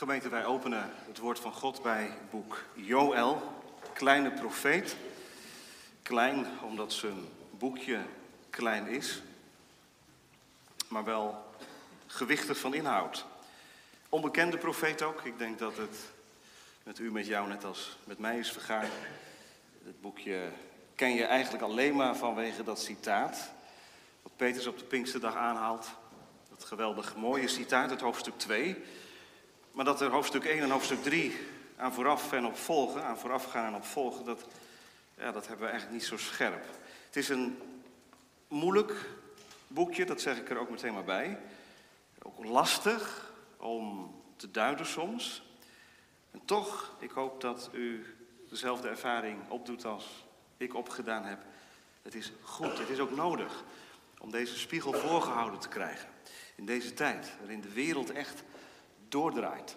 Gemeente, wij openen het woord van God bij boek Joël, kleine profeet. Klein omdat zijn boekje klein is, maar wel gewichtig van inhoud. Onbekende profeet ook. Ik denk dat het met u, met jou, net als met mij is vergaan. Het boekje ken je eigenlijk alleen maar vanwege dat citaat. Wat Petrus op de Pinksterdag aanhaalt. Dat geweldig mooie citaat uit hoofdstuk 2. Maar dat er hoofdstuk 1 en hoofdstuk 3 aan vooraf en op volgen, aan vooraf gaan en op volgen, dat, ja, dat hebben we eigenlijk niet zo scherp. Het is een moeilijk boekje, dat zeg ik er ook meteen maar bij. Ook lastig om te duiden soms. En toch, ik hoop dat u dezelfde ervaring opdoet als ik opgedaan heb. Het is goed, het is ook nodig om deze spiegel voorgehouden te krijgen. In deze tijd, waarin de wereld echt doordraait.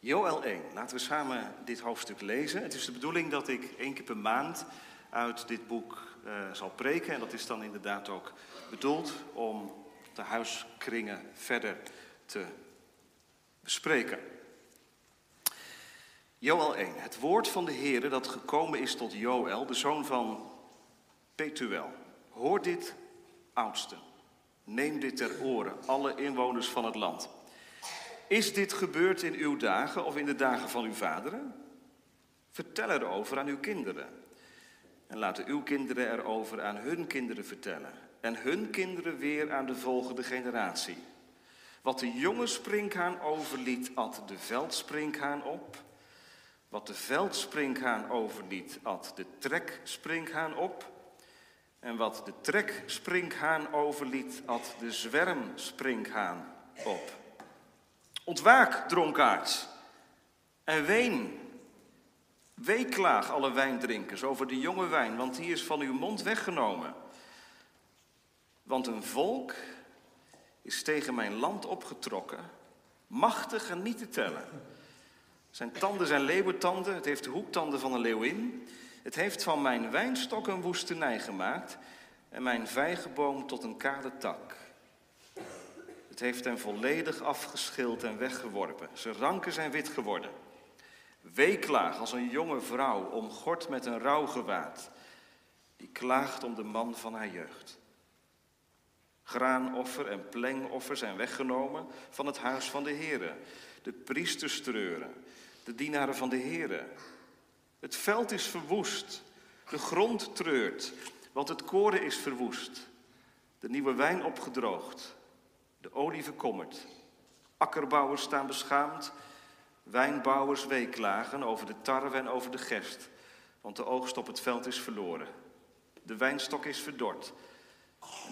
Joel 1, laten we samen dit hoofdstuk lezen. Het is de bedoeling dat ik één keer per maand uit dit boek uh, zal preken. En dat is dan inderdaad ook bedoeld om de huiskringen verder te bespreken. Joel 1, het woord van de Heere dat gekomen is tot Joel, de zoon van Petuel. Hoor dit, oudsten. Neem dit ter oren, alle inwoners van het land. Is dit gebeurd in uw dagen of in de dagen van uw vaderen? Vertel erover aan uw kinderen. En laten uw kinderen erover aan hun kinderen vertellen. En hun kinderen weer aan de volgende generatie. Wat de jonge sprinkhaan overliet, at de veldsprinkhaan op. Wat de veldsprinkhaan overliet, at de treksprinkhaan op. En wat de treksprinkhaan overliet, at de zwermsprinkhaan op. Ontwaak, dronkaards, en ween. Weeklaag, alle wijndrinkers, over de jonge wijn, want die is van uw mond weggenomen. Want een volk is tegen mijn land opgetrokken, machtig en niet te tellen. Zijn tanden zijn leeuwentanden, het heeft de hoektanden van een leeuwin. Het heeft van mijn wijnstok een woestenij gemaakt en mijn vijgenboom tot een kale tak. Het heeft hem volledig afgeschild en weggeworpen. Zijn ranken zijn wit geworden. Weeklaag als een jonge vrouw, omgord met een rouwgewaad. Die klaagt om de man van haar jeugd. Graanoffer en plengoffer zijn weggenomen van het huis van de Heere. De priesters treuren, de dienaren van de Heere. Het veld is verwoest, de grond treurt, want het koren is verwoest. De nieuwe wijn opgedroogd, de olie verkommert. Akkerbouwers staan beschaamd, wijnbouwers weeklagen over de tarwe en over de gerst, want de oogst op het veld is verloren. De wijnstok is verdord,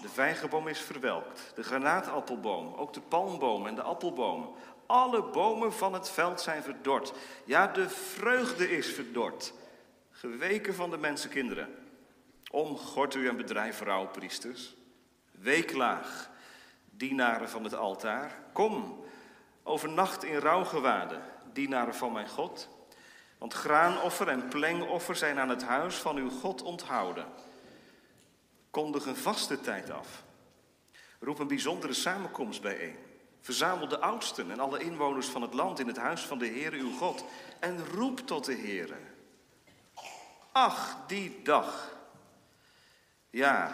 de vijgenboom is verwelkt, de granaatappelboom, ook de palmboom en de appelboom. Alle bomen van het veld zijn verdord. Ja, de vreugde is verdord. Geweken van de mensenkinderen. Omgort u een bedrijf, vrouwpriesters. Weeklaag, dienaren van het altaar. Kom, overnacht in rouwgewaden, dienaren van mijn God. Want graanoffer en plengoffer zijn aan het huis van uw God onthouden. Kondig een vaste tijd af. Roep een bijzondere samenkomst bijeen. Verzamel de oudsten en alle inwoners van het land in het huis van de Heere uw God. En roep tot de Heere. Ach, die dag. Ja,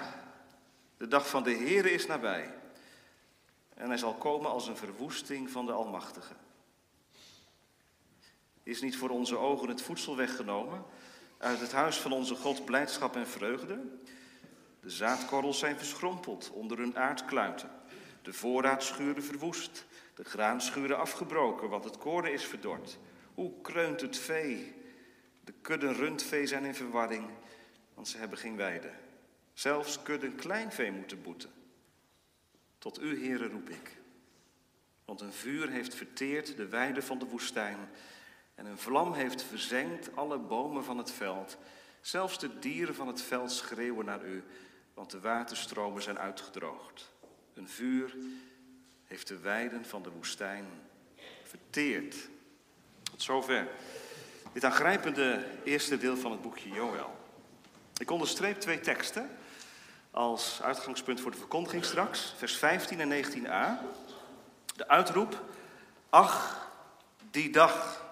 de dag van de Heere is nabij. En hij zal komen als een verwoesting van de Almachtige. Is niet voor onze ogen het voedsel weggenomen? Uit het huis van onze God blijdschap en vreugde? De zaadkorrels zijn verschrompeld onder hun aardkluiten. De voorraadschuren verwoest. De graanschuren afgebroken, want het koren is verdord. Hoe kreunt het vee? De kudden rundvee zijn in verwarring, want ze hebben geen weide. Zelfs kudden kleinvee moeten boeten. Tot u, heren, roep ik. Want een vuur heeft verteerd de weide van de woestijn. En een vlam heeft verzengd alle bomen van het veld. Zelfs de dieren van het veld schreeuwen naar u, want de waterstromen zijn uitgedroogd. Een vuur heeft de weiden van de woestijn verteerd. Tot zover dit aangrijpende eerste deel van het boekje Joël. Ik onderstreep twee teksten als uitgangspunt voor de verkondiging straks, vers 15 en 19a. De uitroep, ach, Die dag.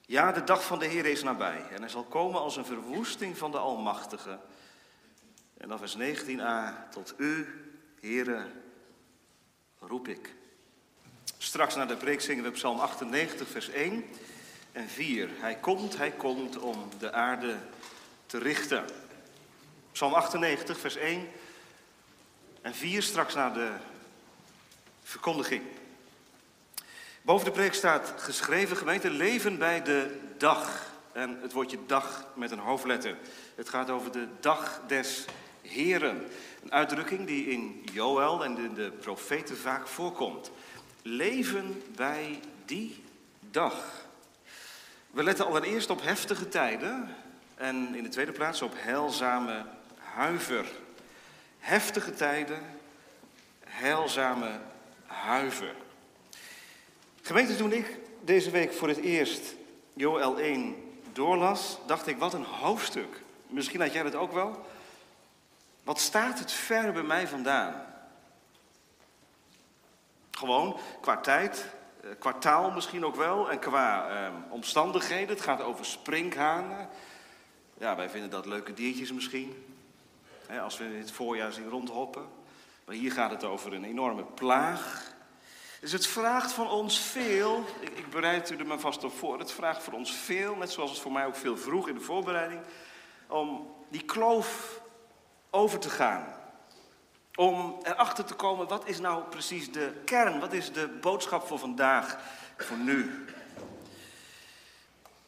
Ja, de dag van de Heer is nabij. En hij zal komen als een verwoesting van de Almachtige. En dan vers 19a. Tot u, Heere, roep ik. Straks na de preek zingen we Psalm 98, vers 1 en 4. Hij komt, hij komt om de aarde te richten. Psalm 98, vers 1 en 4, straks na de verkondiging. Boven de preek staat geschreven, gemeente, leven bij de dag. En het woordje dag met een hoofdletter. Het gaat over de dag des Heren. Een uitdrukking die in Joël en in de profeten vaak voorkomt. Leven bij die dag. We letten allereerst op heftige tijden en in de tweede plaats op heilzame huiver. Heftige tijden, heilzame huiver. Gemeente, toen ik deze week voor het eerst Joel 1 doorlas, dacht ik, wat een hoofdstuk. Misschien had jij dat ook wel. Wat staat het ver bij mij vandaan? Gewoon qua tijd, eh, qua taal misschien ook wel en qua eh, omstandigheden. Het gaat over sprinkhanen. Ja, wij vinden dat leuke diertjes misschien. Als we het voorjaar zien rondhoppen. Maar hier gaat het over een enorme plaag. Dus het vraagt van ons veel, ik, ik bereid u er maar vast op voor, het vraagt voor ons veel, net zoals het voor mij ook veel vroeg in de voorbereiding, om die kloof over te gaan. Om erachter te komen, wat is nou precies de kern? Wat is de boodschap voor vandaag, voor nu?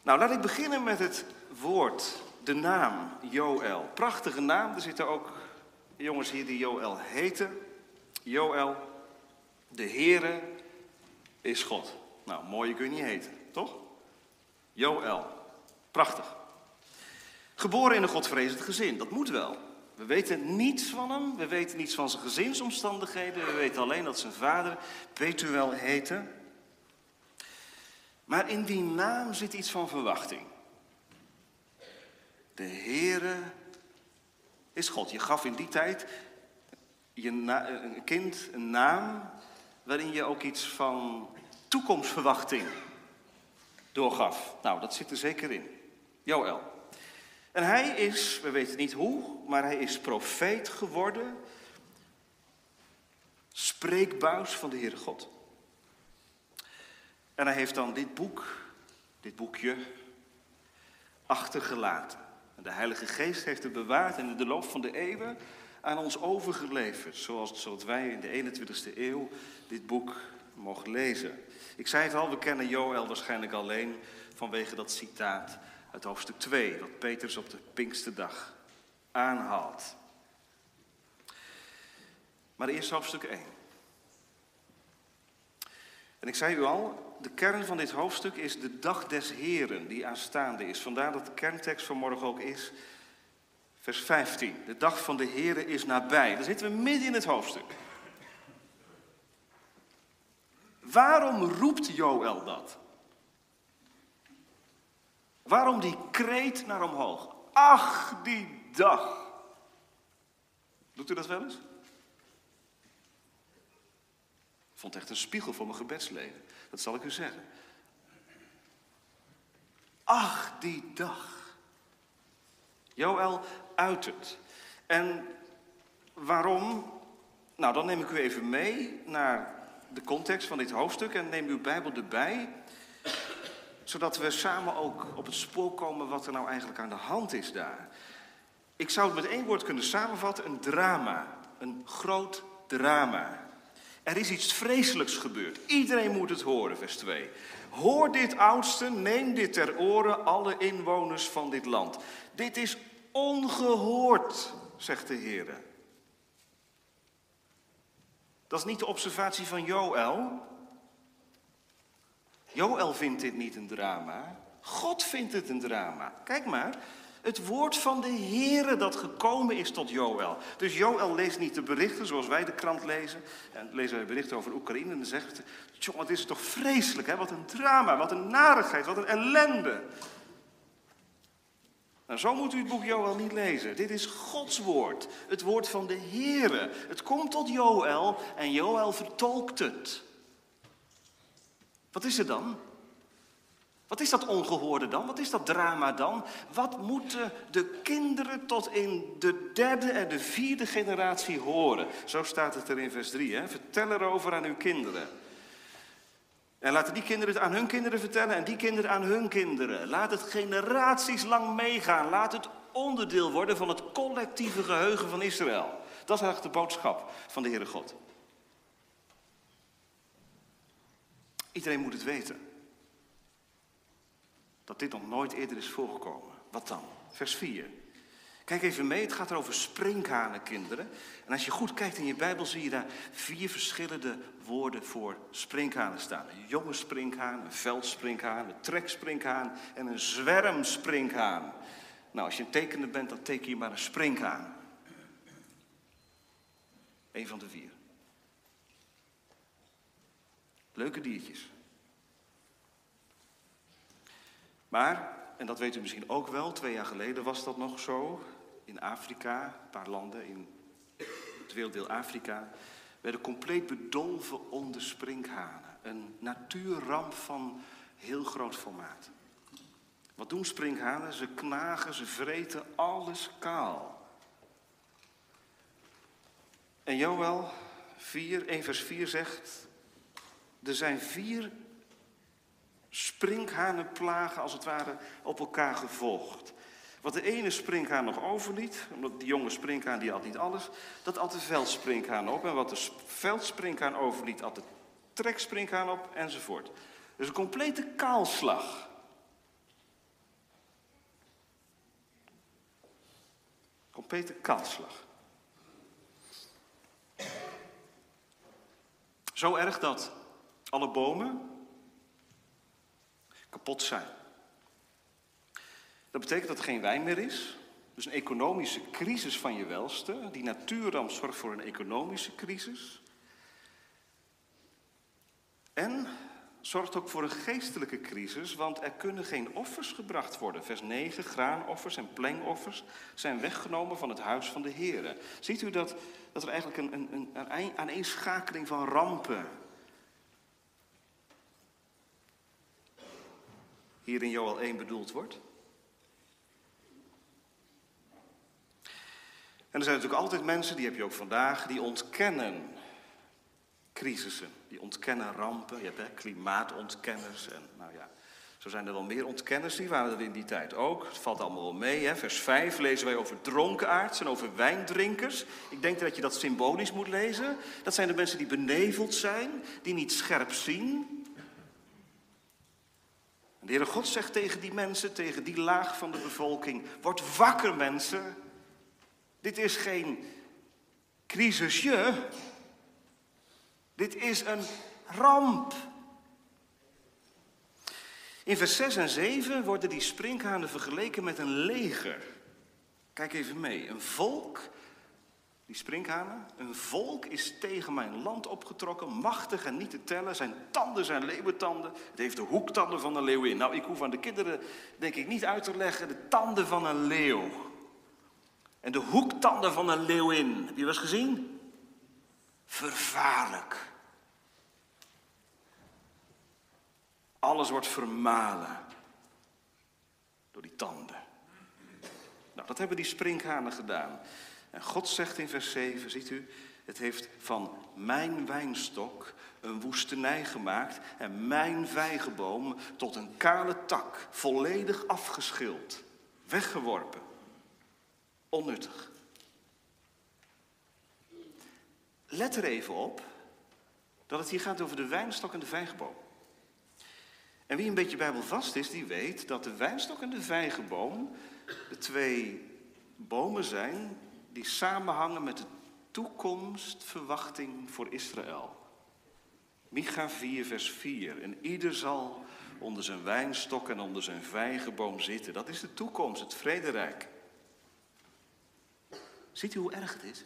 Nou, laat ik beginnen met het woord, de naam Joël. Prachtige naam, er zitten ook jongens hier die Joël heten. Joël, de Heere is God. Nou, mooie kun je niet heten, toch? Joël, prachtig. Geboren in een godvrezend gezin, dat moet wel. We weten niets van hem, we weten niets van zijn gezinsomstandigheden, we weten alleen dat zijn vader Petuel heette. Maar in die naam zit iets van verwachting. De Heere is God. Je gaf in die tijd je een kind een naam waarin je ook iets van toekomstverwachting doorgaf. Nou, dat zit er zeker in. Joël. En hij is, we weten niet hoe, maar hij is profeet geworden. Spreekbuis van de Heere God. En hij heeft dan dit boek, dit boekje, achtergelaten. De Heilige Geest heeft het bewaard en in de loop van de eeuwen aan ons overgeleverd. Zoals, zoals wij in de 21ste eeuw dit boek mogen lezen. Ik zei het al, we kennen Joël waarschijnlijk alleen vanwege dat citaat uit hoofdstuk 2, wat Petrus op de Pinksterdag aanhaalt. Maar eerst hoofdstuk 1. En ik zei u al, de kern van dit hoofdstuk is de dag des Heren die aanstaande is. Vandaar dat de kerntekst van morgen ook is vers 15. De dag van de Heren is nabij. Daar zitten we midden in het hoofdstuk. Waarom roept Joël dat? Waarom die kreet naar omhoog? Ach, die dag. Doet u dat wel eens? Ik vond echt een spiegel voor mijn gebedsleven. Dat zal ik u zeggen. Ach, die dag. Joël uit het. En waarom? Nou, dan neem ik u even mee naar de context van dit hoofdstuk en neem uw Bijbel erbij zodat we samen ook op het spoor komen wat er nou eigenlijk aan de hand is daar. Ik zou het met één woord kunnen samenvatten: een drama. Een groot drama. Er is iets vreselijks gebeurd. Iedereen moet het horen, vers 2. Hoor dit oudste, neem dit ter oren, alle inwoners van dit land. Dit is ongehoord, zegt de Heer. Dat is niet de observatie van Joël, Joël vindt dit niet een drama. God vindt het een drama. Kijk maar, het woord van de Heere dat gekomen is tot Joël. Dus Joël leest niet de berichten zoals wij de krant lezen. En lezen wij berichten over Oekraïne en dan zegt hij... Wat is het toch vreselijk, hè? Wat een drama, wat een narigheid, wat een ellende. Nou, zo moet u het boek Joël niet lezen. Dit is Gods woord, het woord van de Heere. Het komt tot Joël en Joël vertolkt het. Wat is er dan? Wat is dat ongehoorde dan? Wat is dat drama dan? Wat moeten de kinderen tot in de derde en de vierde generatie horen? Zo staat het er in vers 3. Hè? Vertel erover aan uw kinderen. En laten die kinderen het aan hun kinderen vertellen en die kinderen aan hun kinderen. Laat het generaties lang meegaan. Laat het onderdeel worden van het collectieve geheugen van Israël. Dat is eigenlijk de boodschap van de Heere God. Iedereen moet het weten. Dat dit nog nooit eerder is voorgekomen. Wat dan? Vers 4. Kijk even mee, het gaat er over sprinkhanen, kinderen. En als je goed kijkt in je Bijbel, zie je daar vier verschillende woorden voor sprinkhanen staan. Een jonge sprinkhaan, een veldsprinkhaan, een treksprinkhaan en een zwermsprinkhaan. Nou, als je een tekener bent, dan teken je maar een sprinkhaan. Eén van de vier. Leuke diertjes. Maar, en dat weet u misschien ook wel, twee jaar geleden was dat nog zo. In Afrika, een paar landen in het werelddeel Afrika, werden compleet bedolven onder sprinkhanen. Een natuurramp van heel groot formaat. Wat doen sprinkhanen? Ze knagen, ze vreten alles kaal. En Joel 4, 1 vers 4 zegt, er zijn vier sprinkhanenplagen als het ware op elkaar gevolgd. Wat de ene sprinkhaan nog overliet, omdat die jonge sprinkhaan die had niet alles, dat at de veldsprinkhaan op. En wat de veldsprinkhaan overliet, at de treksprinkhaan op, enzovoort. Dus een complete kaalslag. Complete kaalslag. Zo erg dat alle bomen kapot zijn. Dat betekent dat er geen wijn meer is. Dus een economische crisis van je welste. Die natuurramp zorgt voor een economische crisis. En zorgt ook voor een geestelijke crisis, want er kunnen geen offers gebracht worden. Vers 9, graanoffers en plengoffers zijn weggenomen van het huis van de Heer. Ziet u dat, dat er eigenlijk een, een, een aaneenschakeling van rampen hier in Joel 1 bedoeld wordt? En er zijn natuurlijk altijd mensen, die heb je ook vandaag, die ontkennen crisissen. Die ontkennen rampen. Je hebt hè, klimaatontkenners. En, nou ja, zo zijn er wel meer ontkenners, die waren er in die tijd ook. Het valt allemaal wel mee. Hè. Vers 5 lezen wij over dronkenaards en over wijndrinkers. Ik denk dat je dat symbolisch moet lezen. Dat zijn de mensen die beneveld zijn, die niet scherp zien. De Heere God zegt tegen die mensen, tegen die laag van de bevolking: Word wakker, mensen. Dit is geen crisisje. Dit is een ramp. In vers 6 en 7 worden die sprinkhanen vergeleken met een leger. Kijk even mee. Een volk, die sprinkhanen, een volk is tegen mijn land opgetrokken, machtig en niet te tellen. Zijn tanden zijn leeuwentanden. Het heeft de hoektanden van een leeuwin. Nou, ik hoef aan de kinderen, denk ik, niet uit te leggen de tanden van een leeuw. En de hoektanden van een leeuwin. Heb je wel eens gezien? Vervaarlijk. Alles wordt vermalen door die tanden. Nou, dat hebben die sprinkhanen gedaan. En God zegt in vers 7, ziet u, het heeft van mijn wijnstok een woestenij gemaakt en mijn vijgenboom tot een kale tak, volledig afgeschild, weggeworpen, onnuttig. Let er even op dat het hier gaat over de wijnstok en de vijgenboom. En wie een beetje bijbelvast is, die weet dat de wijnstok en de vijgenboom de twee bomen zijn die samenhangen met de toekomstverwachting voor Israël. Micha 4, vers 4. En ieder zal onder zijn wijnstok en onder zijn vijgenboom zitten. Dat is de toekomst, het vrederijk. Ziet u hoe erg het is?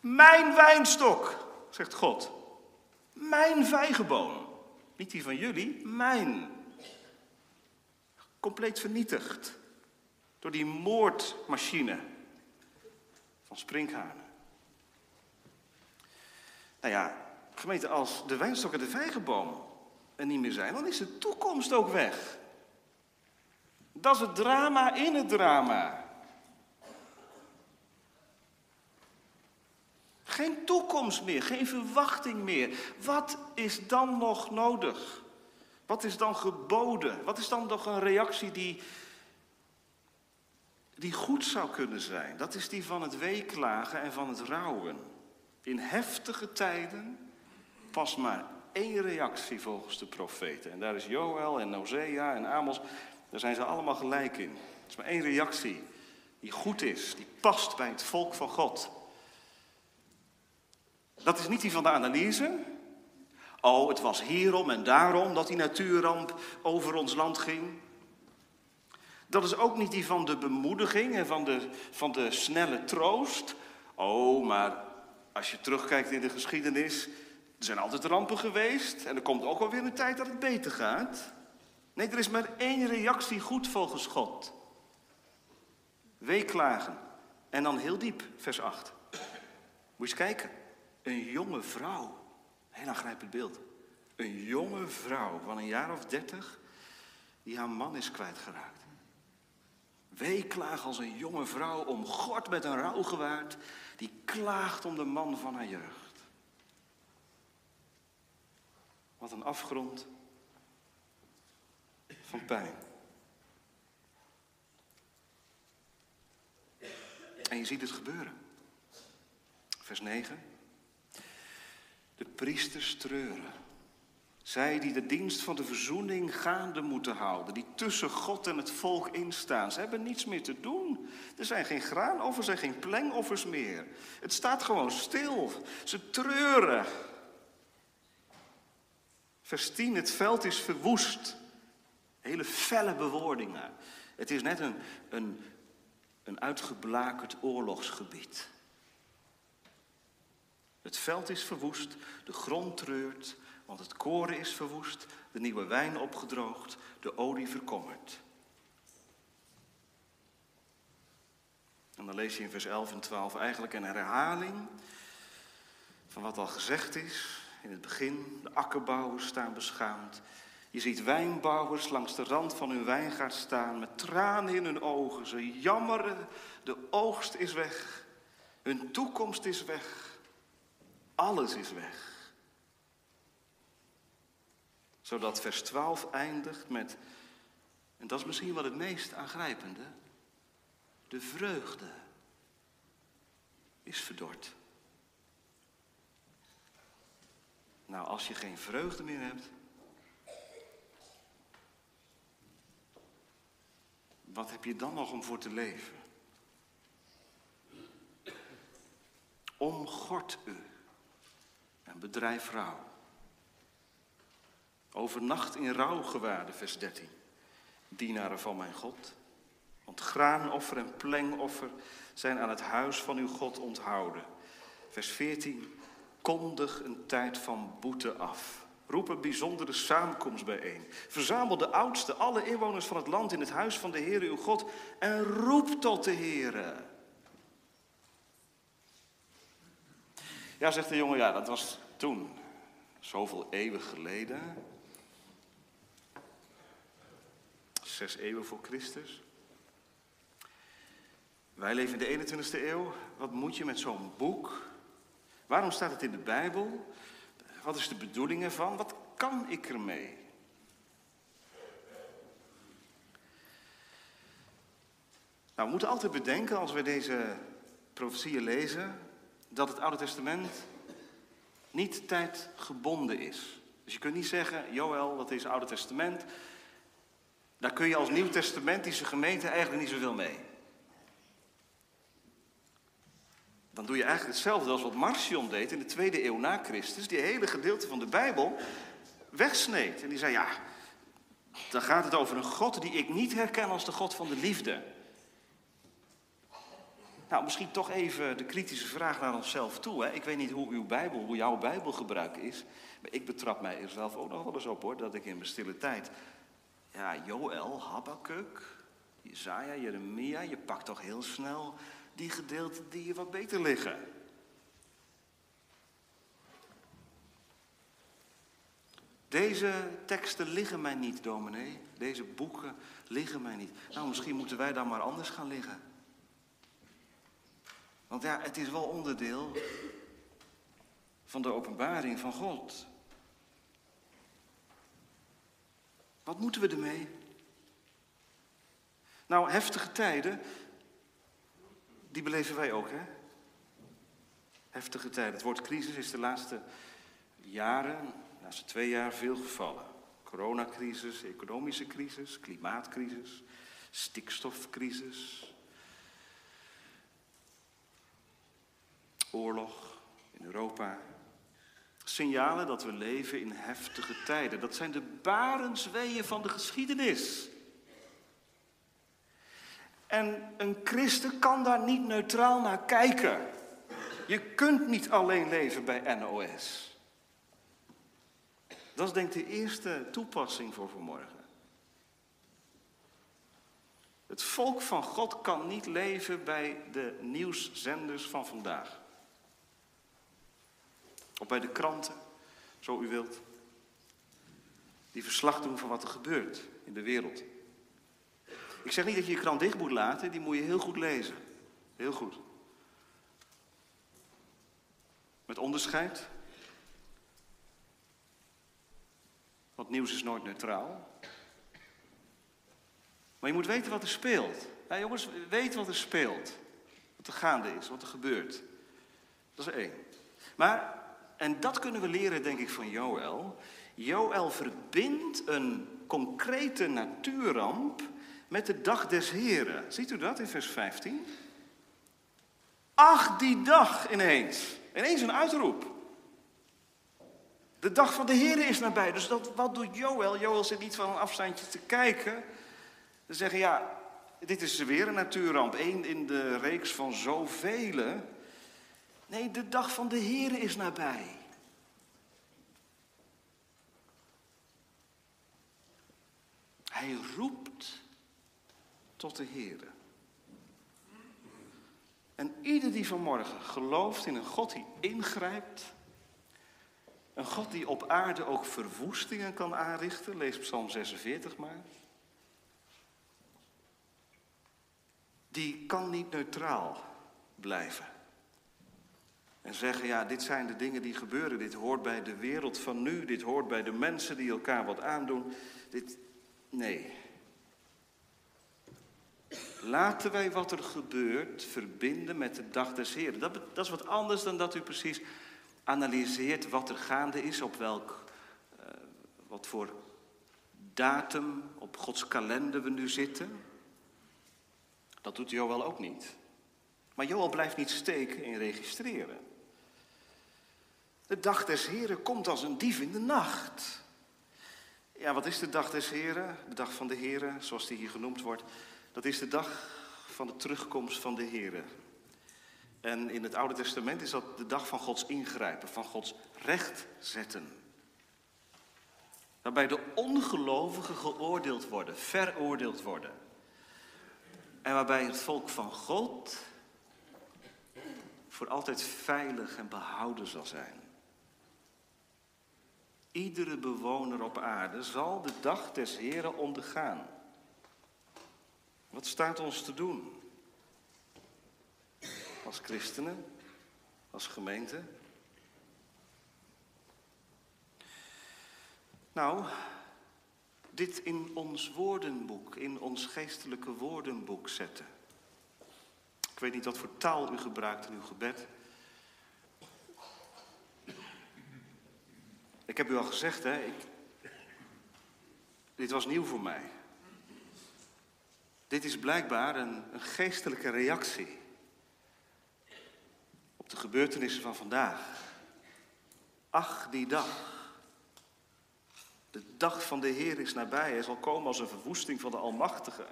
Mijn wijnstok, zegt God. Mijn vijgenboom. Niet die van jullie, mijn. Compleet vernietigd door die moordmachine sprinkhanen. Nou ja, gemeente, als de wijnstok en de vijgenboom er niet meer zijn, dan is de toekomst ook weg. Dat is het drama in het drama. Geen toekomst meer, geen verwachting meer. Wat is dan nog nodig? Wat is dan geboden? Wat is dan nog een reactie die, die goed zou kunnen zijn? Dat is die van het weeklagen en van het rouwen. In heftige tijden past maar één reactie volgens de profeten. En daar is Joël en Hosea en Amos, daar zijn ze allemaal gelijk in. Het is maar één reactie die goed is, die past bij het volk van God. Dat is niet die van de analyse. Oh, het was hierom en daarom dat die natuurramp over ons land ging. Dat is ook niet die van de bemoediging en van de, van de snelle troost. Oh, maar als je terugkijkt in de geschiedenis, er zijn altijd rampen geweest en er komt ook wel weer een tijd dat het beter gaat. Nee, er is maar één reactie goed volgens God. Weeklagen. En dan heel diep, vers 8. Moet je eens kijken. Een jonge vrouw. Heel aangrijpend beeld. Een jonge vrouw van een jaar of dertig die haar man is kwijtgeraakt. Weeklaag als een jonge vrouw omgord met een rouwgewaard die klaagt om de man van haar jeugd. Wat een afgrond van pijn. En je ziet het gebeuren. Vers 9. De priesters treuren. Zij die de dienst van de verzoening gaande moeten houden, die tussen God en het volk instaan. Ze hebben niets meer te doen. Er zijn geen graanoffers en geen plengoffers meer. Het staat gewoon stil. Ze treuren. Vers 10, het veld is verwoest. Hele felle bewoordingen. Het is net een, een, een uitgeblakerd oorlogsgebied. Het veld is verwoest, de grond treurt, want het koren is verwoest, de nieuwe wijn opgedroogd, de olie verkommerd. En dan lees je in vers 11 en 12 eigenlijk een herhaling van wat al gezegd is in het begin. De akkerbouwers staan beschaamd. Je ziet wijnbouwers langs de rand van hun wijngaard staan met tranen in hun ogen. Ze jammeren, de oogst is weg, hun toekomst is weg. Alles is weg. Zodat vers 12 eindigt met, en dat is misschien wel het meest aangrijpende, de vreugde is verdord. Nou, als je geen vreugde meer hebt, wat heb je dan nog om voor te leven? Omgord u en bedrijf rouw. Overnacht in rouwgewaarde, vers 13. Dienaren van mijn God. Want graanoffer en plengoffer zijn aan het huis van uw God onthouden. Vers 14. Kondig een tijd van boete af. Roep een bijzondere samenkomst bijeen. Verzamel de oudsten, alle inwoners van het land in het huis van de Heer uw God. En roep tot de Heer. Ja, zegt de jongen, ja, dat was toen, zoveel eeuwen geleden. Zes eeuwen voor Christus. Wij leven in de 21ste eeuw. Wat moet je met zo'n boek? Waarom staat het in de Bijbel? Wat is de bedoeling ervan? Wat kan ik ermee? Nou, we moeten altijd bedenken als we deze profetieën lezen dat het Oude Testament niet tijdgebonden is. Dus je kunt niet zeggen, Joël, dat is het Oude Testament. Daar kun je als Nieuw-testamentische gemeente eigenlijk niet zoveel mee. Dan doe je eigenlijk hetzelfde als wat Marcion deed in de tweede eeuw na Christus. Die hele gedeelte van de Bijbel wegsneed. En die zei, ja, dan gaat het over een God die ik niet herken als de God van de liefde. Nou, misschien toch even de kritische vraag naar onszelf toe. Hè. Ik weet niet hoe uw Bijbel, hoe jouw Bijbelgebruik is. Maar ik betrap mij er zelf ook nog wel eens op hoor. Dat ik in mijn stille tijd. Ja, Joël, Habakkuk, Jezaja, Jeremia. Je pakt toch heel snel die gedeelten die je wat beter liggen. Deze teksten liggen mij niet, dominee. Deze boeken liggen mij niet. Nou, misschien moeten wij dan maar anders gaan liggen. Want ja, het is wel onderdeel van de openbaring van God. Wat moeten we ermee? Nou, heftige tijden, die beleven wij ook, hè? Heftige tijden. Het woord crisis is de laatste jaren, de laatste twee jaar veel gevallen. Coronacrisis, economische crisis, klimaatcrisis, stikstofcrisis, oorlog in Europa. Signalen dat we leven in heftige tijden. Dat zijn de barensweeën van de geschiedenis. En een christen kan daar niet neutraal naar kijken. Je kunt niet alleen leven bij NOS. Dat is denk ik de eerste toepassing voor vanmorgen. Het volk van God kan niet leven bij de nieuwszenders van vandaag. Of bij de kranten, zo u wilt. Die verslag doen van wat er gebeurt in de wereld. Ik zeg niet dat je je krant dicht moet laten, die moet je heel goed lezen. Heel goed. Met onderscheid. Want nieuws is nooit neutraal. Maar je moet weten wat er speelt. Ja, jongens, weet wat er speelt. Wat er gaande is, wat er gebeurt. Dat is één. Maar, en dat kunnen we leren, denk ik, van Joël. Joël verbindt een concrete natuurramp met de dag des Heren. Ziet u dat in vers 15? Ach, die dag ineens. Ineens een uitroep. De dag van de Heren is nabij. Dus dat, wat doet Joël? Joël zit niet van een afstandje te kijken. Ze zeggen, ja, dit is weer een natuurramp. Eén in de reeks van zoveel. Nee, de dag van de Heren is nabij. Hij roept tot de Here. En ieder die vanmorgen gelooft in een God die ingrijpt, een God die op aarde ook verwoestingen kan aanrichten, lees Psalm 46 maar, die kan niet neutraal blijven. En zeggen, ja, dit zijn de dingen die gebeuren, dit hoort bij de wereld van nu, dit hoort bij de mensen die elkaar wat aandoen. Dit, nee, Laten wij wat er gebeurt verbinden met de dag des Heren. Dat, dat, is wat anders dan dat u precies analyseert wat er gaande is, op welk, uh, wat voor datum op Gods kalender we nu zitten. Dat doet Joel ook niet. Maar Joel blijft niet steken in registreren. De dag des Heren komt als een dief in de nacht. Ja, wat is de dag des Heren? De dag van de Heren, zoals die hier genoemd wordt. Dat is de dag van de terugkomst van de Heer. En in het Oude Testament is dat de dag van Gods ingrijpen, van Gods recht zetten. Waarbij de ongelovigen geoordeeld worden, veroordeeld worden. En waarbij het volk van God voor altijd veilig en behouden zal zijn. Iedere bewoner op aarde zal de dag des Heren ondergaan. Wat staat ons te doen? Als christenen, als gemeente. Nou, dit in ons woordenboek, in ons geestelijke woordenboek zetten. Ik weet niet wat voor taal u gebruikt in uw gebed. Ik heb u al gezegd, hè, ik, dit was nieuw voor mij. Dit is blijkbaar een, een geestelijke reactie op de gebeurtenissen van vandaag. Ach, die dag. De dag van de Heer is nabij. Hij zal komen als een verwoesting van de Almachtige.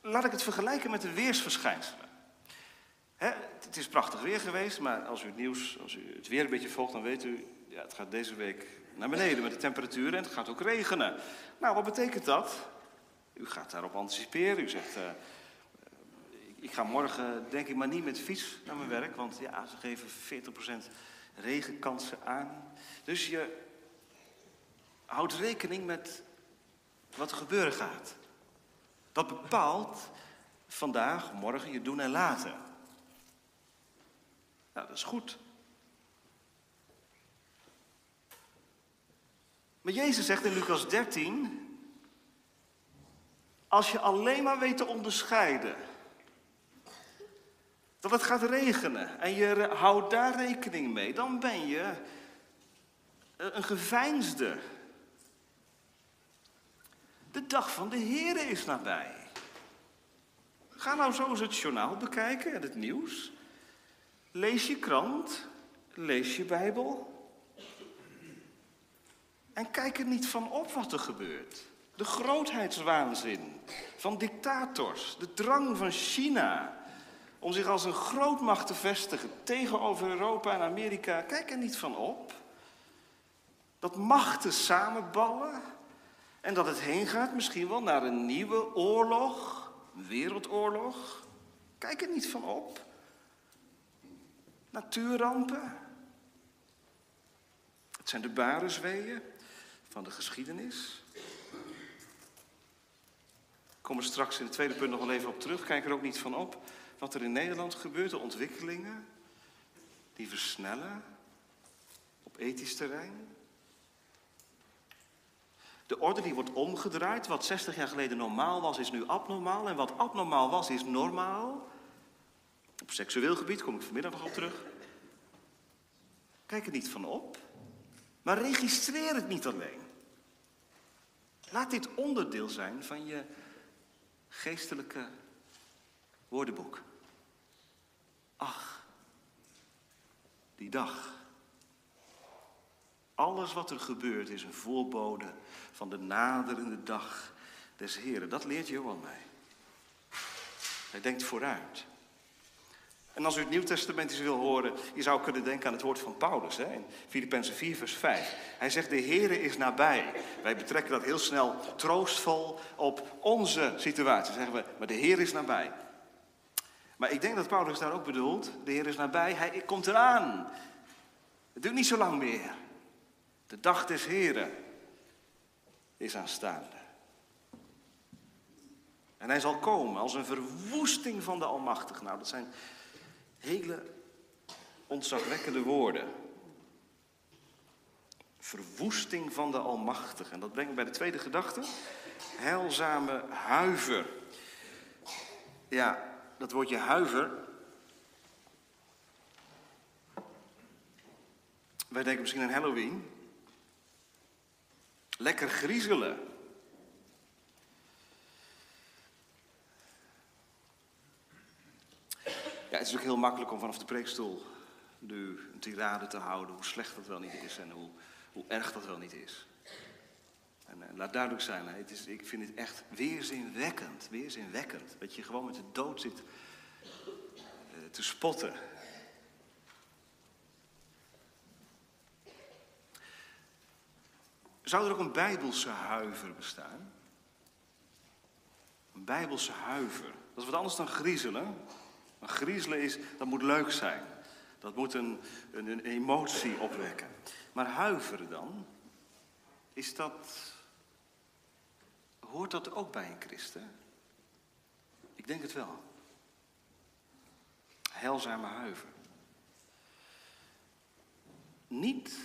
Laat ik het vergelijken met de weersverschijnselen. het is prachtig weer geweest, maar als u het nieuws, als u het weer een beetje volgt, dan weet u, ja, het gaat deze week naar beneden met de temperatuur en het gaat ook regenen. Nou, wat betekent dat? U gaat daarop anticiperen. U zegt, uh, ik ga morgen denk ik maar niet met fiets naar mijn werk, want ja, ze geven 40% regenkansen aan. Dus je, houdt rekening met wat er gebeuren gaat. Dat bepaalt vandaag, morgen, je doen en laten. Nou, dat is goed. Maar Jezus zegt in Lucas 13, als je alleen maar weet te onderscheiden dat het gaat regenen en je houdt daar rekening mee, dan ben je een geveinsde. De dag van de Here is nabij. Ga nou zo eens het journaal bekijken en het nieuws. Lees je krant, lees je Bijbel. En kijk er niet van op wat er gebeurt. De grootheidswaanzin van dictators, de drang van China om zich als een grootmacht te vestigen tegenover Europa en Amerika. Kijk er niet van op. Dat machten samenballen en dat het heen gaat misschien wel naar een nieuwe oorlog, wereldoorlog. Kijk er niet van op. Natuurrampen. Het zijn de barensweeën van de geschiedenis. Ik kom er straks in het tweede punt nog wel even op terug. Kijk er ook niet van op wat er in Nederland gebeurt, de ontwikkelingen die versnellen op ethisch terrein. De orde die wordt omgedraaid. Wat 60 jaar geleden normaal was, is nu abnormaal. En wat abnormaal was, is normaal. Op seksueel gebied kom ik vanmiddag nog op terug. Kijk er niet van op. Maar registreer het niet alleen. Laat dit onderdeel zijn van je geestelijke woordenboek. Ach, die dag. Alles wat er gebeurt is een voorbode van de naderende dag des Heren. Dat leert Johan mij. Hij denkt vooruit. En als u het Nieuw Testament eens wil horen, je zou kunnen denken aan het woord van Paulus hè, in Filippenzen 4, vers 5. Hij zegt, de Here is nabij. Wij betrekken dat heel snel troostvol op onze situatie. Zeggen we, maar de Heer is nabij. Maar ik denk dat Paulus daar ook bedoelt, de Heer is nabij, hij komt eraan. Het duurt niet zo lang meer. De dag des Heren is aanstaande. En hij zal komen als een verwoesting van de Almachtige. Nou, dat zijn hele ontzagwekkende woorden. Verwoesting van de Almachtige. En dat brengt me bij de tweede gedachte. Heilzame huiver. Ja, dat woordje huiver. Wij denken misschien aan Halloween. Lekker griezelen. Ja, het is ook heel makkelijk om vanaf de preekstoel nu een tirade te houden hoe slecht dat wel niet is en hoe, hoe erg dat wel niet is. En, en laat duidelijk zijn, het is, ik vind het echt weerzinwekkend, weerzinwekkend. Dat je gewoon met de dood zit uh, te spotten. Zou er ook een bijbelse huiver bestaan? Een bijbelse huiver. Dat is wat anders dan griezelen. Maar griezelen is, dat moet leuk zijn. Dat moet een, een, emotie opwekken. Maar huiveren dan, is dat, hoort dat ook bij een christen? Ik denk het wel. Heilzame huiver. Niet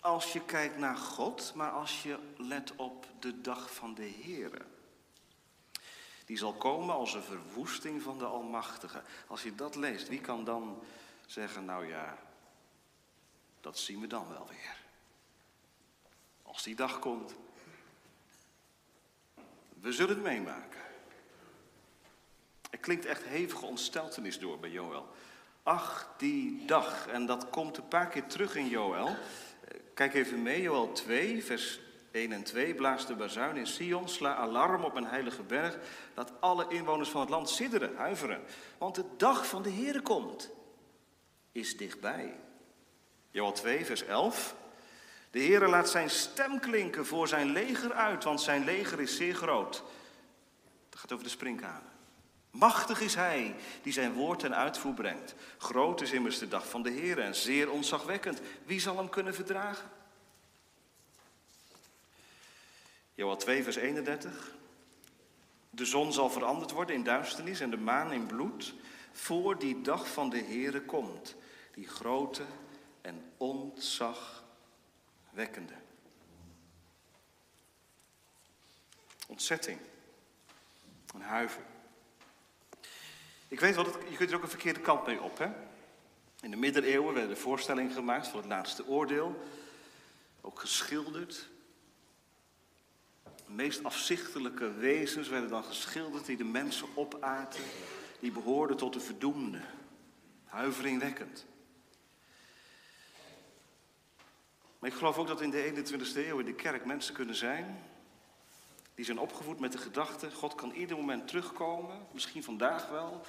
als je kijkt naar God, maar als je let op de dag van de Here. Die zal komen als een verwoesting van de Almachtige. Als je dat leest, wie kan dan zeggen, nou ja, dat zien we dan wel weer. Als die dag komt, we zullen het meemaken. Er klinkt echt hevige ontsteltenis door bij Joël. Ach, die dag. En dat komt een paar keer terug in Joël. Kijk even mee, Joël 2, vers 1 en 2. Blaas de bazuin in Sion, sla alarm op een heilige berg. Laat alle inwoners van het land sidderen, huiveren. Want de dag van de Heere komt, is dichtbij. Joël 2, vers 11. De Heere laat zijn stem klinken voor zijn leger uit, want zijn leger is zeer groot. Dat gaat over de springkanen. Machtig is hij die zijn woord ten uitvoer brengt. Groot is immers de dag van de Heer en zeer ontzagwekkend. Wie zal hem kunnen verdragen? Joel 2, vers 31. De zon zal veranderd worden in duisternis en de maan in bloed, voor die dag van de Heere komt, die grote en ontzagwekkende. Ontzetting, een huiver. Ik weet het, je kunt er ook een verkeerde kant mee op. Hè? In de middeleeuwen werden voorstellingen gemaakt van het laatste oordeel. Ook geschilderd. Meest afzichtelijke wezens werden dan geschilderd die de mensen opaten. Die behoorden tot de verdoemde. Huiveringwekkend. Maar ik geloof ook dat in de 21ste eeuw in de kerk mensen kunnen zijn. Die zijn opgevoed met de gedachte: God kan ieder moment terugkomen, misschien vandaag wel.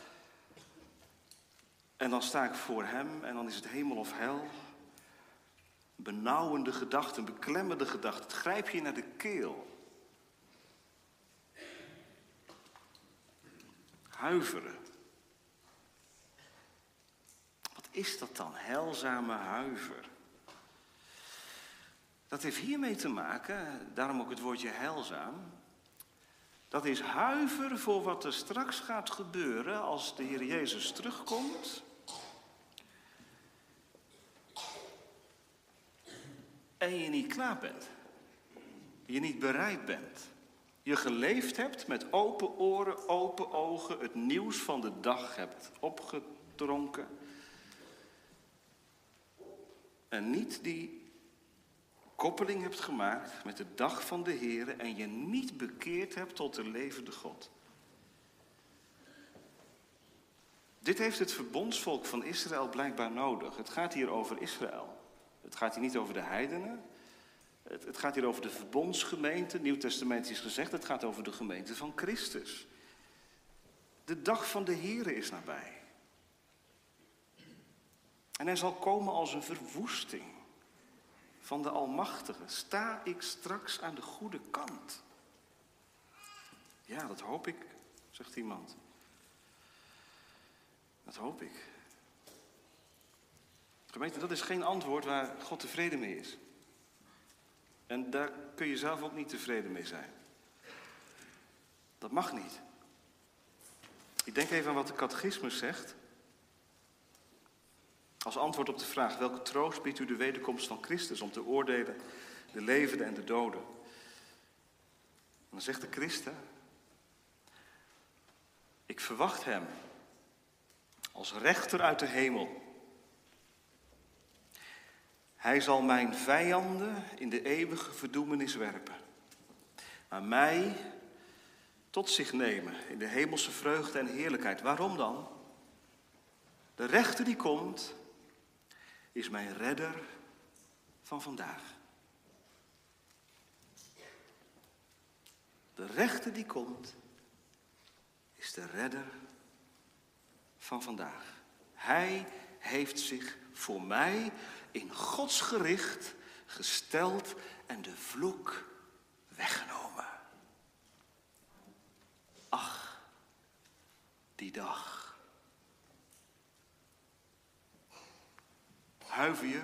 En dan sta ik voor Hem en dan is het hemel of hel. Benauwende gedachten, beklemmende gedachten. Het grijp je naar de keel. Wat is dat dan, heilzame huiver? Dat heeft hiermee te maken, daarom ook het woordje heilzaam. Dat is huiver voor wat er straks gaat gebeuren als de Heer Jezus terugkomt. En je niet klaar bent. Je niet bereid bent. Je geleefd hebt met open oren, open ogen, het nieuws van de dag hebt opgedronken. En niet die koppeling hebt gemaakt met de dag van de Heer en je niet bekeerd hebt tot de levende God. Dit heeft het verbondsvolk van Israël blijkbaar nodig. Het gaat hier over Israël. Het gaat hier niet over de heidenen. Het, het gaat hier over de verbondsgemeente. Nieuw Testament is gezegd, het gaat over de gemeente van Christus. De dag van de Heer is nabij. En hij zal komen als een verwoesting van de Almachtige. Sta ik straks aan de goede kant? Ja, dat hoop ik, zegt iemand. Dat hoop ik. Gemeente, dat is geen antwoord waar God tevreden mee is. En daar kun je zelf ook niet tevreden mee zijn. Dat mag niet. Ik denk even aan wat de catechismus zegt. Als antwoord op de vraag: welke troost biedt u de wederkomst van Christus om te oordelen de levenden en de doden? En dan zegt de Christen: Ik verwacht hem als rechter uit de hemel. Hij zal mijn vijanden in de eeuwige verdoemenis werpen, maar mij tot zich nemen in de hemelse vreugde en heerlijkheid. Waarom dan? De rechter die komt, is mijn redder van vandaag. De rechter die komt, is de redder van vandaag. Hij heeft zich voor mij in Gods gericht gesteld en de vloek weggenomen. Ach, die dag. Huiver je?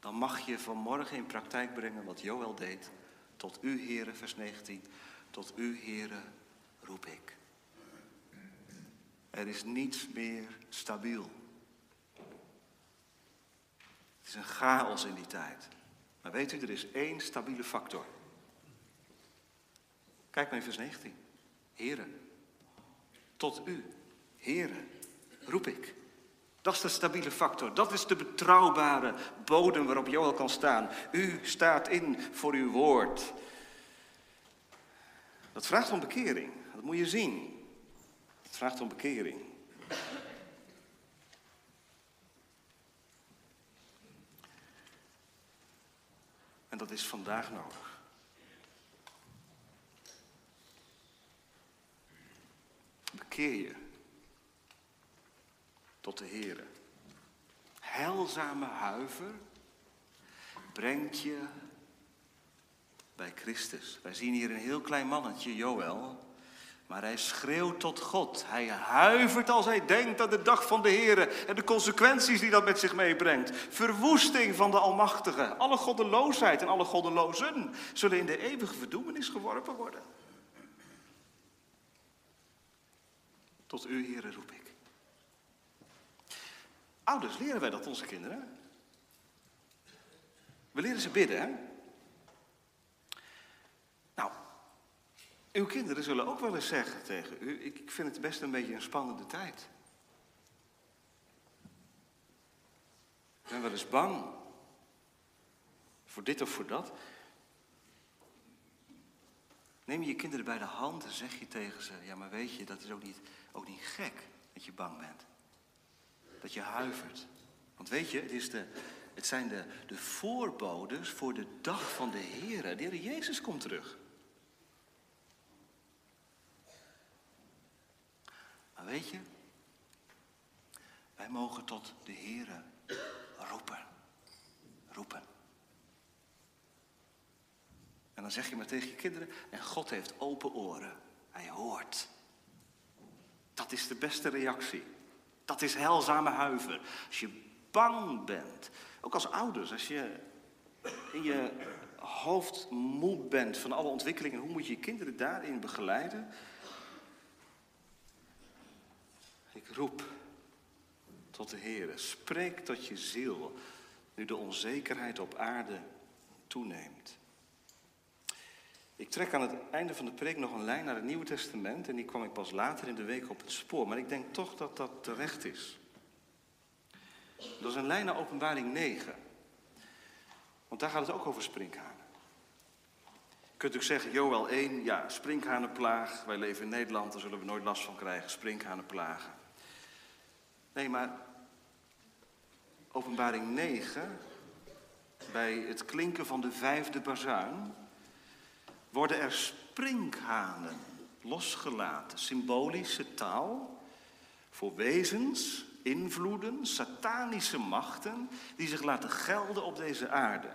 Dan mag je vanmorgen in praktijk brengen wat Joël deed. Tot u, heren, vers 19. Tot u, heren, roep ik. Er is niets meer stabiel. Is een chaos in die tijd. Maar weet u, er is één stabiele factor. Kijk maar in vers 19. Heren, tot u, heren, roep ik. Dat is de stabiele factor. Dat is de betrouwbare bodem waarop Joel kan staan. U staat in voor uw woord. Dat vraagt om bekering. Dat moet je zien. Het vraagt om bekering. Dat is vandaag nodig. Bekeer je tot de Heer. Heilzame huiver brengt je bij Christus. Wij zien hier een heel klein mannetje, Joël. Maar hij schreeuwt tot God. Hij huivert als hij denkt aan de dag van de Heer en de consequenties die dat met zich meebrengt. Verwoesting van de Almachtige. Alle goddeloosheid en alle goddelozen zullen in de eeuwige verdoemenis geworpen worden. Tot u, Heer, roep ik. Ouders, leren wij dat onze kinderen? We leren ze bidden, hè? Uw kinderen zullen ook wel eens zeggen tegen u: ik vind het best een beetje een spannende tijd. Ik ben wel eens bang voor dit of voor dat. Neem je je kinderen bij de hand en zeg je tegen ze: Ja, maar weet je, dat is ook niet, ook niet gek dat je bang bent. Dat je huivert. Want weet je, het, is de, het zijn de, de voorbodes voor de dag van de Heer. De Heer Jezus komt terug. Weet je, wij mogen tot de Heer roepen. Roepen. En dan zeg je maar tegen je kinderen, en God heeft open oren. Hij hoort. Dat is de beste reactie. Dat is heilzame huiver. Als je bang bent, ook als ouders, als je in je hoofd moe bent van alle ontwikkelingen, hoe moet je je kinderen daarin begeleiden? Ik roep tot de Heer, spreek tot je ziel, nu de onzekerheid op aarde toeneemt. Ik trek aan het einde van de preek nog een lijn naar het Nieuwe Testament en die kwam ik pas later in de week op het spoor, maar ik denk toch dat dat terecht is. Dat is een lijn naar Openbaring 9. Want daar gaat het ook over sprinkhanen. Je kunt ook zeggen, Joel 1, ja, sprinkhanenplaag. Wij leven in Nederland, daar zullen we nooit last van krijgen, sprinkhanenplagen. Nee, maar Openbaring 9, bij het klinken van de vijfde bazuin, worden er sprinkhanen losgelaten. Symbolische taal voor wezens, invloeden, satanische machten die zich laten gelden op deze aarde.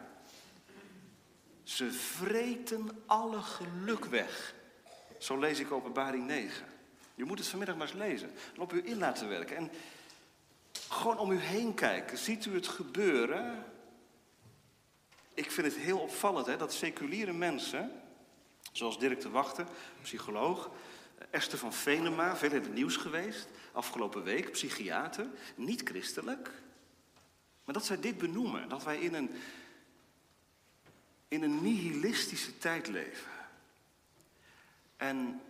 Ze vreten alle geluk weg. Zo lees ik Openbaring 9. Je moet het vanmiddag maar eens lezen en op u in laten werken. En gewoon om u heen kijken. Ziet u het gebeuren? Ik vind het heel opvallend hè, dat seculiere mensen Zoals Dirk de Wachter, psycholoog. Esther van Venema, veel in het nieuws geweest. Afgelopen week, psychiater. Niet christelijk. Maar dat zij dit benoemen. Dat wij in een, in een nihilistische tijd leven. En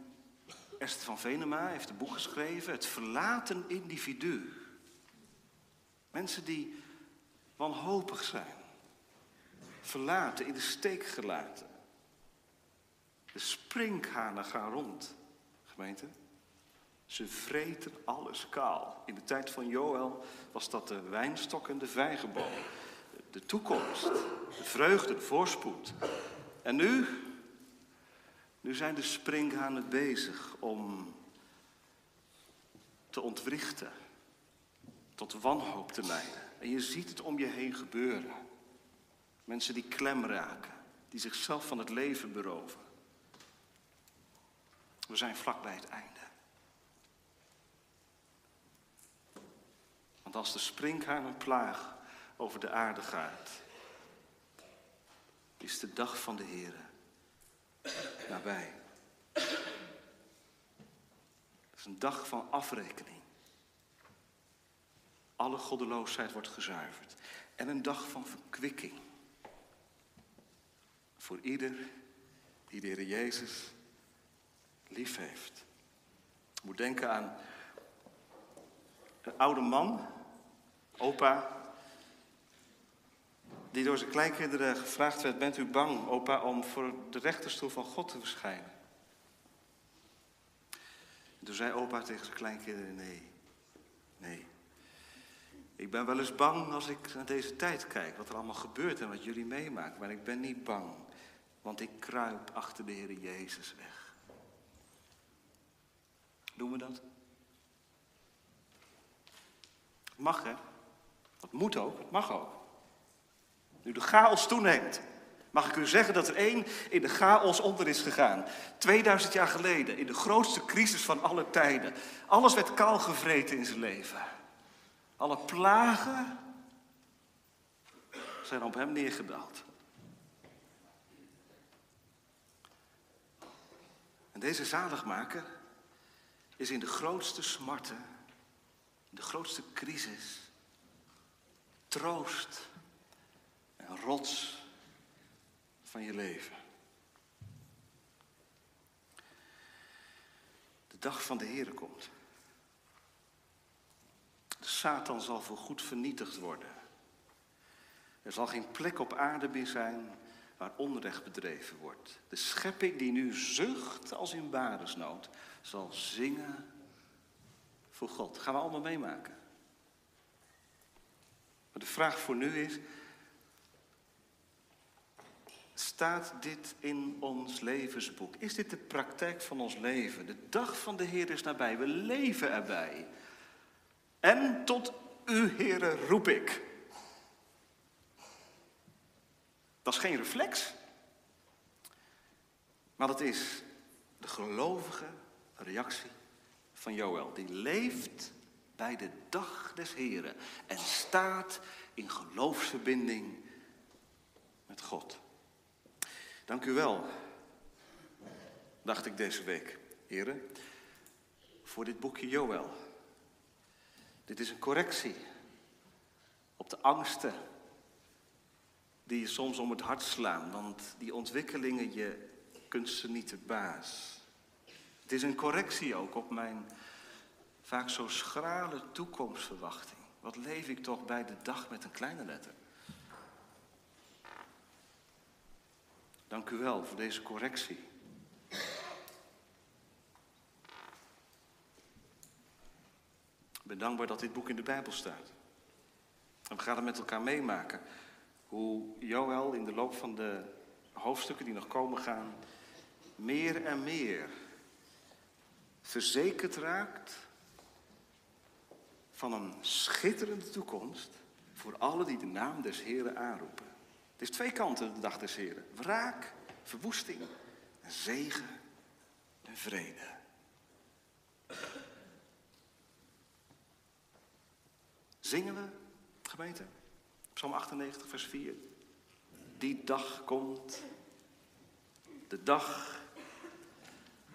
Esther van Venema heeft een boek geschreven. Het verlaten individu. Mensen die wanhopig zijn. Verlaten, in de steek gelaten. De sprinkhanen gaan rond, gemeente. Ze vreten alles kaal. In de tijd van Joël was dat de wijnstok en de vijgenboom. De toekomst, de vreugde, de voorspoed. En nu, nu zijn de sprinkhanen bezig om te ontwrichten, tot wanhoop te leiden. En je ziet het om je heen gebeuren. Mensen die klem raken, die zichzelf van het leven beroven. We zijn vlak bij het einde. Want als de sprinkhaan een plaag over de aarde gaat, is de dag van de Heer nabij. Het is een dag van afrekening. Alle goddeloosheid wordt gezuiverd. En een dag van verkwikking. Voor ieder die de Heer Jezus lief heeft. Ik moet denken aan een oude man, opa, die door zijn kleinkinderen gevraagd werd: Bent u bang, opa, om voor de rechterstoel van God te verschijnen? En toen zei opa tegen zijn kleinkinderen: Nee, nee. Ik ben wel eens bang als ik naar deze tijd kijk, wat er allemaal gebeurt en wat jullie meemaken, maar ik ben niet bang, want ik kruip achter de Heer Jezus weg. Doen we dat? Mag hè? Dat moet ook, het mag ook. Nu de chaos toeneemt, Mag ik u zeggen dat er één in de chaos onder is gegaan? 2000 jaar geleden, in de grootste crisis van alle tijden. Alles werd kaal gevreten in zijn leven. Alle plagen zijn op hem neergedaald. En deze zaligmaker is in de grootste smarten, in de grootste crisis, troost en rots van je leven. De dag van de Heer komt. Satan zal voorgoed vernietigd worden. Er zal geen plek op aarde meer zijn waar onrecht bedreven wordt. De schepping die nu zucht als in baresnood, zal zingen voor God. gaan we allemaal meemaken. Maar de vraag voor nu is, staat dit in ons levensboek? Is dit de praktijk van ons leven? De dag van de Heer is nabij, we leven erbij. En tot u, Heere, roep ik. Dat is geen reflex, maar dat is de gelovige reactie van Joël. Die leeft bij de dag des Heren en staat in geloofsverbinding met God. Dank u wel, dacht ik deze week, heren, voor dit boekje Joël. Dit is een correctie op de angsten die je soms om het hart slaan, want die ontwikkelingen, je kunt ze niet te baas. Het is een correctie ook op mijn vaak zo schrale toekomstverwachting. Wat leef ik toch bij de dag met een kleine letter? Dank u wel voor deze correctie. Ben dankbaar dat dit boek in de Bijbel staat. En we gaan het met elkaar meemaken. Hoe Joël in de loop van de hoofdstukken die nog komen gaan, meer en meer verzekerd raakt van een schitterende toekomst voor alle die de naam des Heren aanroepen. Het is twee kanten de dag des Heren. Wraak, verwoesting en zegen en vrede. Zingen we, gemeente? Psalm 98, vers 4. Die dag komt, de dag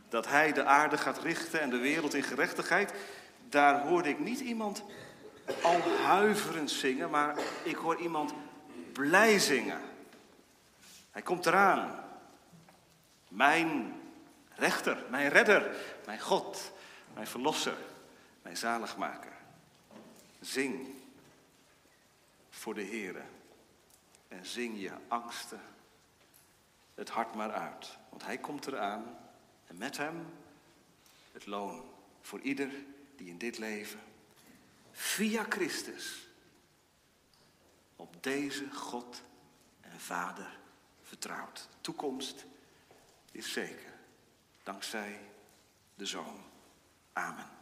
dat hij de aarde gaat richten en de wereld in gerechtigheid. Daar hoorde ik niet iemand al huiverend zingen, maar ik hoor iemand blij zingen. Hij komt eraan. Mijn rechter, mijn redder, mijn God, mijn verlosser, mijn zaligmaker. Zing voor de Heere en zing je angsten het hart maar uit. Want hij komt eraan en met hem het loon voor ieder die in dit leven via Christus op deze God en Vader vertrouwt. De toekomst is zeker, dankzij de Zoon. Amen.